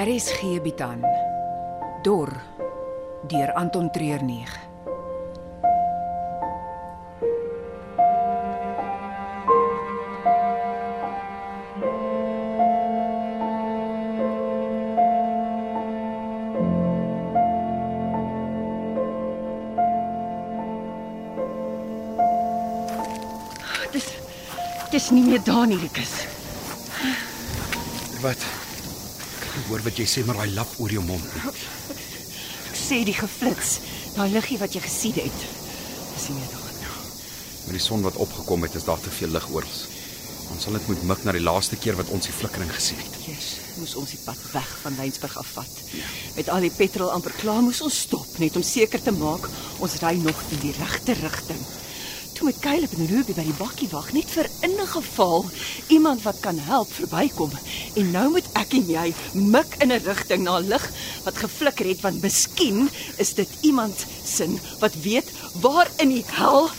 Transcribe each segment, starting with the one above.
RSG bied aan Dor deur Anton Treurnig. Dis dis nie meer daar nie, Rikus. Wat? Hoor wat jy sê maar daai lap oor jou mond. Ek sê die geflits, daai liggie wat jy gesien het. Dis nie daar nie. Met die son wat opgekom het, is daar te veel lig oral. Ons sal dit moet mik na die laaste keer wat ons die flikkering gesien het. Eers moes ons die pad weg van Lensburg afvat. Met al die petrol amper klaar moes ons stop net om seker te maak ons ry nog in die regte rigting. Toe met Caleb en Ruby by die bakkie wag net vir in 'n geval iemand wat kan help verbykom. En nou moet ek en jy mik in 'n rigting na lig wat geflikker het want miskien is dit iemand sin wat weet waar in die hel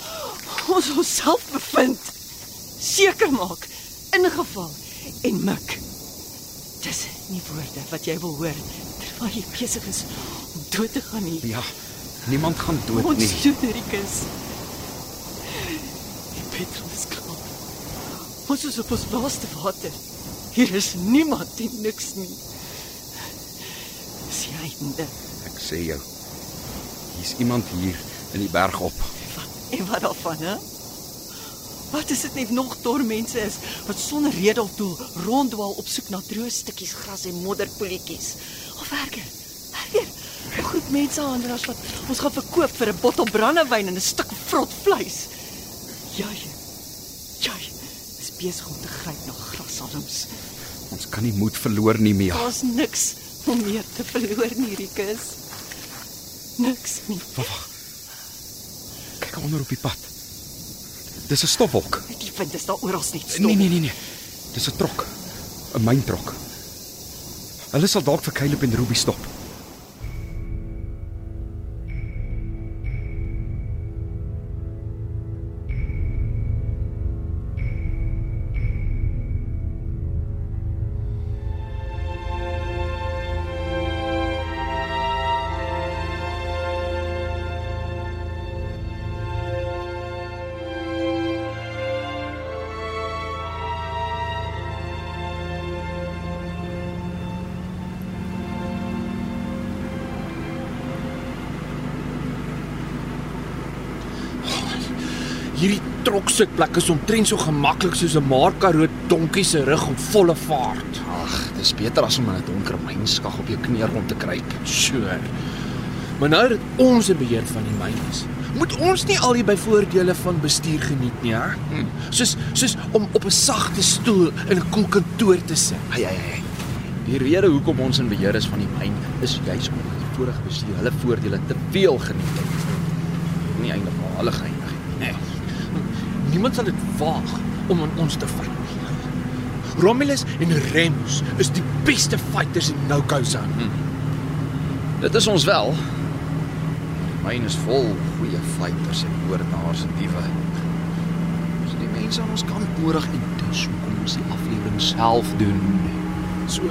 ons onsself bevind. Seker maak in geval en mik. Dis nie woorde wat jy wil hoor terwyl jy besig is om dood te gaan nie. Ja, niemand gaan dood Ons nie. Studerikus. Die petrol is klaar. Ons is op ons laaste water. Hier is niemand en niks nie. Dis die einde. Ek sê jou. Hier's iemand hier in die berg op. Wat, en wat daarvan, hè? Wat is dit net nog dor mense is wat sonder rede of doel ronddwaal op soek na droë stukkies gras en modderpoeltjies. Of erger, erger, 'n groep mensehandelaars wat ons gaan verkoop vir 'n bottel brandewyn en 'n stuk vrot vleis. Jy is besig om te gryp na grashalms. Ons kan nie moed verloor nie, Mia. Daar's niks om meer te verloor nie, Rikus. Niks nie. Wag. Kyk onder op die pad. Dis 'n stofwolk. Die wind is daar oral net stop. Nee, nee, nee, nee. Dis 'n trok. 'n Myntrok. Hulle sal dalk vir Caleb en Ruby stop. Hierdie troksitplek is omtrent so gemaklik soos 'n Markaroo donkie se rug op volle vaart. Ag, dis beter as om in 'n donker mynskag op jou knie rond te kruip. Sure. Maar nou dat ons in beheer van die myn is, moet ons nie al die byvoordele van bestuur geniet nie, hè? Hm. Soos soos om op 'n sagte stoel in 'n koel kantoor te sit. Hey, hey, hey. Die rede hoekom ons in beheer is van die myn is juis omdat die vorige bestuur hulle voordele te veel geniet het. Nie geëindig het nie. Nee. Niemand sal dit waag om aan ons te vat nie. Romulus en Remus is die beste fighters in No Go Zone. Hm. Dit is ons wel. Myn is vol goeie fighters en moordenaars en diewe. Ons die mense aan ons kant nodig en dis hoekom ons die aflewering self doen. So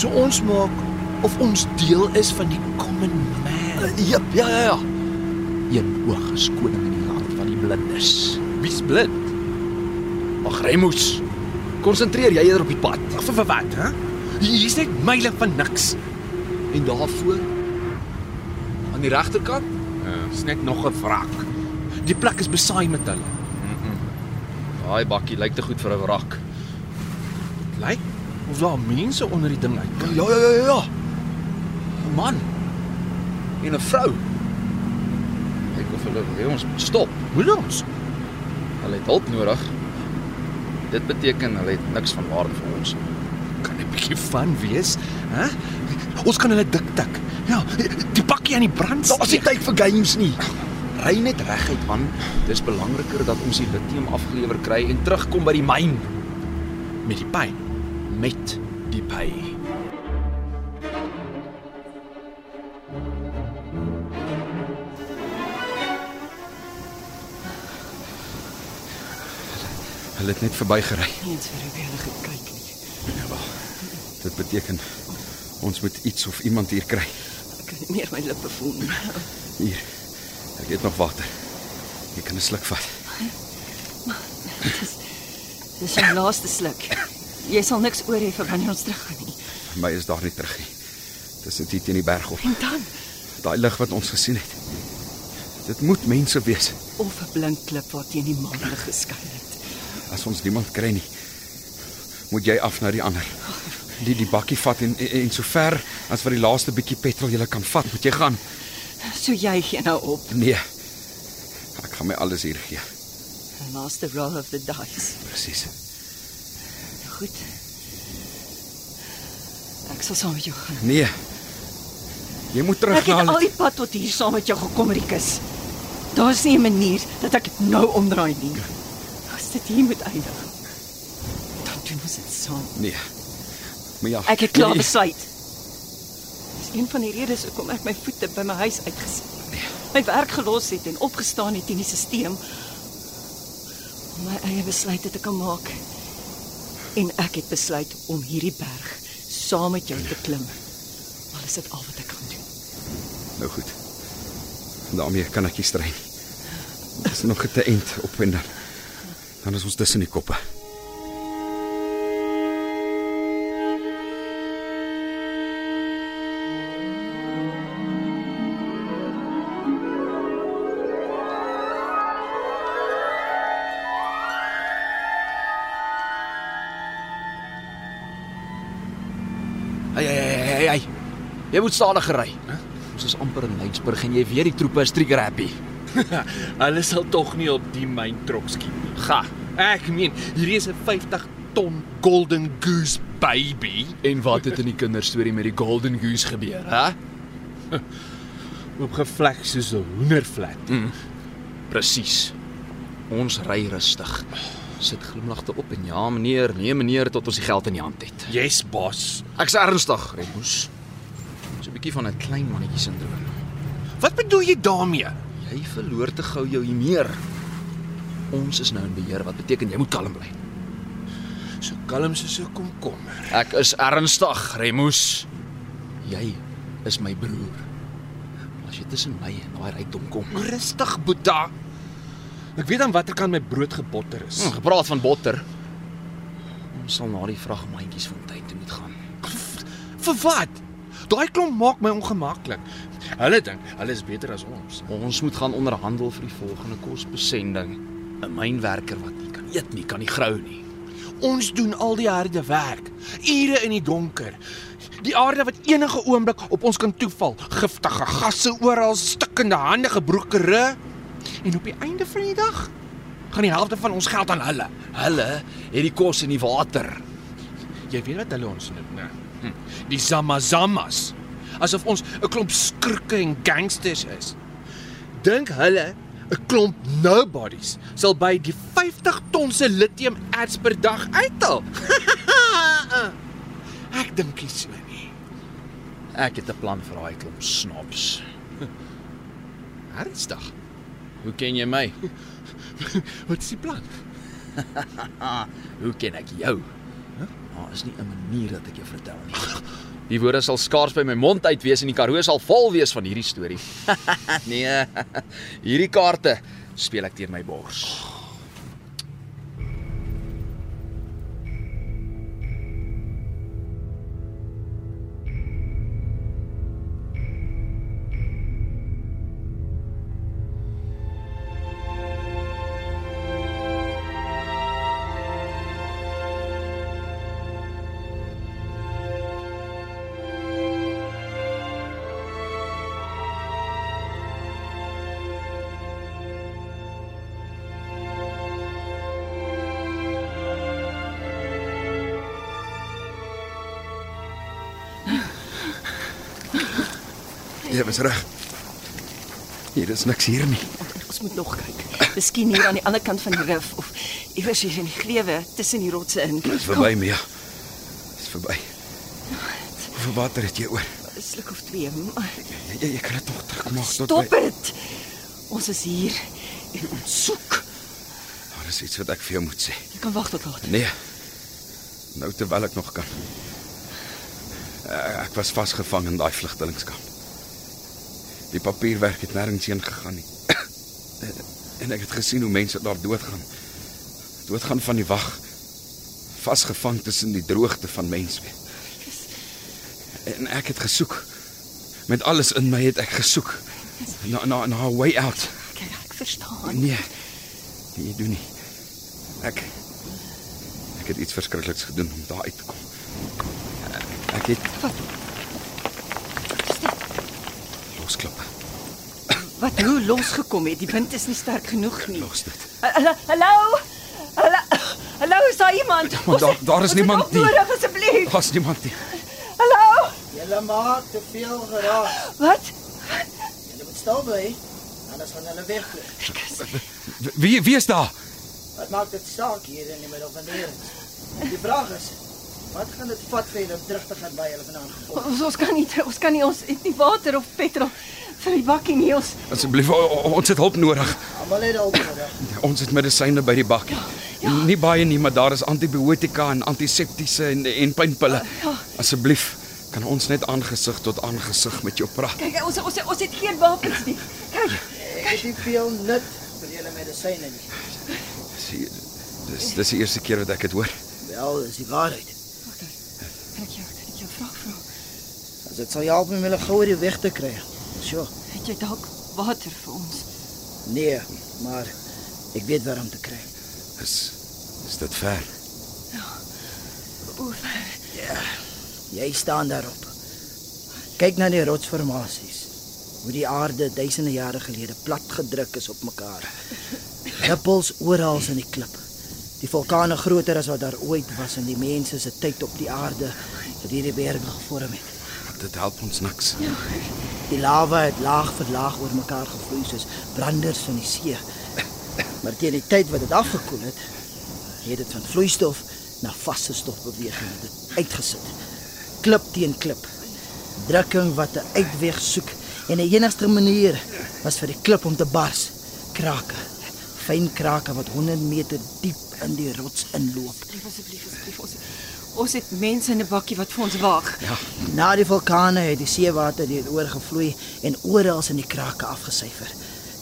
so ons maak of ons deel is van die common man. Uh, jep, ja ja ja. Een oog is koning in die land van die blindes. Wie's blind? Ag Remus. Konsentreer jy eerder op die pad. Ag vir, vir wat, hè? Hier's net myle van niks. En daarvoor aan die regterkant Dis net nog 'n wrak. Die plek is besaai met hulle. Daai bakkie lyk te goed vir 'n wrak. Lyk of daar mense onder die ding uit. Ja ja ja ja. 'n Man, En 'n vrou. Kyk of hulle wil hê ons moet stop. hoe ons? Hulle het hulp nodig. Dit beteken hulle het niks van waarde vir ons. Kan 'n bietjie van wees, hè? Ons kan hulle dik tik. Ja, die bakkie aan die brand. Daar's nie tyd vir games nie. Ry net reguit man. Dis belangriker dat ons die lithium afgelewer kry en terugkom by die myn met die pyn. met die by. Hulle het net verbygery. Eens vir hulle gekyk nie. Ja, wel. Dit beteken Ons moet iets of iemand hier kry. Ek kan nie meer my lippe voel nie. Hier. Ek het nog water. Jy kan 'n sluk vat. Dis jou laaste sluk. Jy sal niks oor hê vir wanneer ons teruggaan nie. Vir my is daar nie terug nie. Dis net hier teen die berg op. En dan Daai lig wat ons gesien het. Dit moet mense wees. of 'n blink klip wat teen die maanlig geskyn het. As ons niemand kry nie, moet jy af na die ander. Die die bakkie vat en en, en so ver as wat die laaste bietjie petrol jy kan vat, moet jy gaan. So jy gee nou op. Nee. Ek gaan my alles hier gee. The last roll of the dice. Presies. Goed. Ek sal saam met jou gaan. Nee. Jy moet terug Ek het na al die pad tot hier saam met jou gekom, Rikus. Daar's nie 'n manier dat ek nou omdraai nie. Dit hier moet eindig, dan doen ons dit saam. Nee. Maar ja. Ek het klaar nee, besluit. Dis een van die redes hoekom ek my voete by my huis uitgesit het. My werk gelos het en opgestaan het in die stelsel om my eie besluite te kan maak. En ek het besluit om hierdie berg saam met jou te klim. Al is dit al wat ek kan doen. Nou goed. daarmee kan ek nie stry nie. Dit is nog 'n te eind op en dan. Dan is ons tussen die koppe. Hey hey hey hey. hey. Jy moet stadiger ry. Huh? Ons is amper in Lensburg en jy weet die troepe is trigger happy. Hulle sal tog nie op die myn trok skiet nie. Ga. Ek meen, hierdie is 'n 50 ton golden goose baby. En wat het in die kinderstorie met die Golden Goose gebeur, hè? Oopgevlek soos 'n hoendervlek. Mm. Presies. Ons ry rustig. Sit glimlagte op en ja meneer, nee meneer tot ons die geld in die hand het. Yes, boss. Ek's ernstig, Remus. So 'n bietjie van 'n klein mannetjie sindroom. Wat bedoel jy daarmee? Jy verloor te gou jou humeur. Ons is nou in beheer wat beteken jy moet kalm bly. So kalm soos 'n komkommer. Ek is ernstig, Remus. Jy is my broer. As jy tussen my en daai rykdom kom. Rustig, Boeta. Ek weet aan watter kant my brood gebotter is. Hm, gepraat van botter. Ons sal na die vragmandjiesfontein toe moet gaan. Vir wat? Daai klomp maak my ongemaklik. Hulle dink hulle is beter as ons. Ons moet gaan onderhandel vir die volgende kosbesending. 'n Mynwerker wat nie kan eet nie, kan nie grou nie. Ons doen al die harde werk, ure in die donker. Die aarde wat enige oomblik op ons kan toeval, giftige gasse oral, stikkende hande, gebroke rug. En op die einde van die dag gaan die helfte van ons geld aan hulle. Hulle het die kos en die water. Jy weet wat hulle ons noem, né? Hm. Die Zamazamas. Asof ons 'n klomp skurke en gangsters is. Dink hulle 'n klomp nobodies sal by die 50 ton se lithium erts per dag uithaal? Ek dink nie so nie. Ek het 'n plan vir daai klomp snaps. Ernstig. Hoe ken jy my? Wat is die plan? Hoe ken ek jou? Daar is nie 'n manier dat ek jou vertel nie. Die woorde sal skaars by my mond uit wees en die Karoo sal vol wees van hierdie storie. nee, hierdie kaarte speel ek teen my bors. Jy was reg. Hier is niks hier nie. Ons moet nog kyk. Miskien hier aan die ander kant van die rif of iewers hier in die glewe tussen die rotse in. Dis verby, Mia. Dis verby. Hoeveel water het jy oor? 'n Sluk of twee. maar Jy, jy, jy kan dit nog terugmaak tot Stop by- dit. Ons is hier en ons soek. Daar is iets wat ek vir jou moet sê. Jy kan wag tot later. Nee. Nou terwyl ek nog kan. Uh, ek was vasgevang in daai vlugtellingskamp. Die papierwerk het nêrens heen gegaan nie. en ek het gesien hoe mense daar doodgaan. Doodgaan van die wag. Vasgevang tussen die droogte van menswees. En ek het gesoek. Met alles in my het ek gesoek na na na 'n way out. Kyk, ek verstaan. Nee. Nee, jy doen nie. Ek ek het iets verskrikliks gedoen om daar uit te kom. Ek het losklippe. Wat hoe losgekom het? Die wind is nie sterk genoeg nie. Los dit. Hallo? Hallo? Hallo? Is daar iemand? maar daar- Ons- daar is niemand nie. Nodig asseblief. Was niemand nie. Hallo? Julle maak te veel geraas. Wat? Julle moet stil bly. Anders gaan hulle wegvlug. Wie wie is daar? Wat maak dit saak hier in die middel van die reën? Die vraag is, wat gaan dit vat vir julle om terug te gaan by julle vanaand? Ons, ons kan nie ons kan nie ons het nie water of petrol vir die bakkie nie. Ons Asseblief, ons het hulp nodig. Almal het al nodig. Ons het medisyne by die bak. Nie baie nie, maar daar is antibiotika en antiseptiese en en pynpille. Asseblief, kan ons net aangesig tot aangesig met jou praat? kyk ons ons ons het geen wapens nie. Kyk. Ek het veel nut vir julle medisyne nie. Dis dis die eerste keer wat ek dit hoor. Wel, dis die waarheid. Kan ek jou kan ek jou vra vra? As dit sal help om julle gou weer weg te kry. Sjoe. Het jy dalk water vir ons? Nee, maar ek weet waar om te kry. Is is dit ver? Hoe ver? Jy staan daarop. Kyk na die rotsformasies. Hoe die aarde duisende jare gelede plat gedruk is op mekaar. Rippels oral in die klip. Die vulkane groter as wat daar ooit was en die mense se tyd op die aarde wat hierdie berge gevorm het. Dit help ons niks. Die lava het laag vir laag oor mekaar gevloei soos branders van die see. Maar teen die tyd wat dit afgekoel het, het dit van vloeistof na vaste stofbeweging dit uitgesit. Klip teen klip. Drukking wat 'n uitweg soek en die enigste manier was vir die klip om te bars. Krake. Fyn krake wat 100 meter diep in die rots inloop. Asseblief asseblief asseblief ons het mense in 'n bakkie wat vir ons wag. Ja, Na die vulkane het die seewater hier oorgevloei en oral in die krake afgesyfer.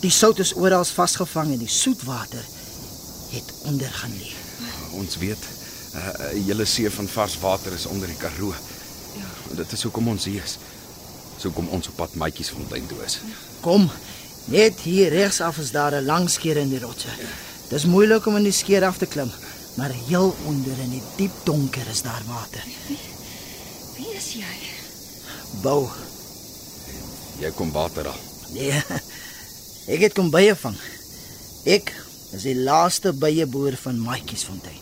Die sout is oral vasgevang en die soetwater het onder gaan lê. ons weet 'n uh, 'n hele see van vars water is onder die Karoo. Ja. Dit is hoekom ons hier is. Dis hoekom ons op pad Maatjiesfontein toe is. Kom, net hier regs af is daar 'n lang skeer in die rotse. Dis moeilik om in die skeer af te klim, maar heel onder in die diep donker is daar water. Wie is jy? Bou. Jy kom water al. Nee. Ek het kom bye vang. Ek is die laaste byeboer van Maatjiesfontein.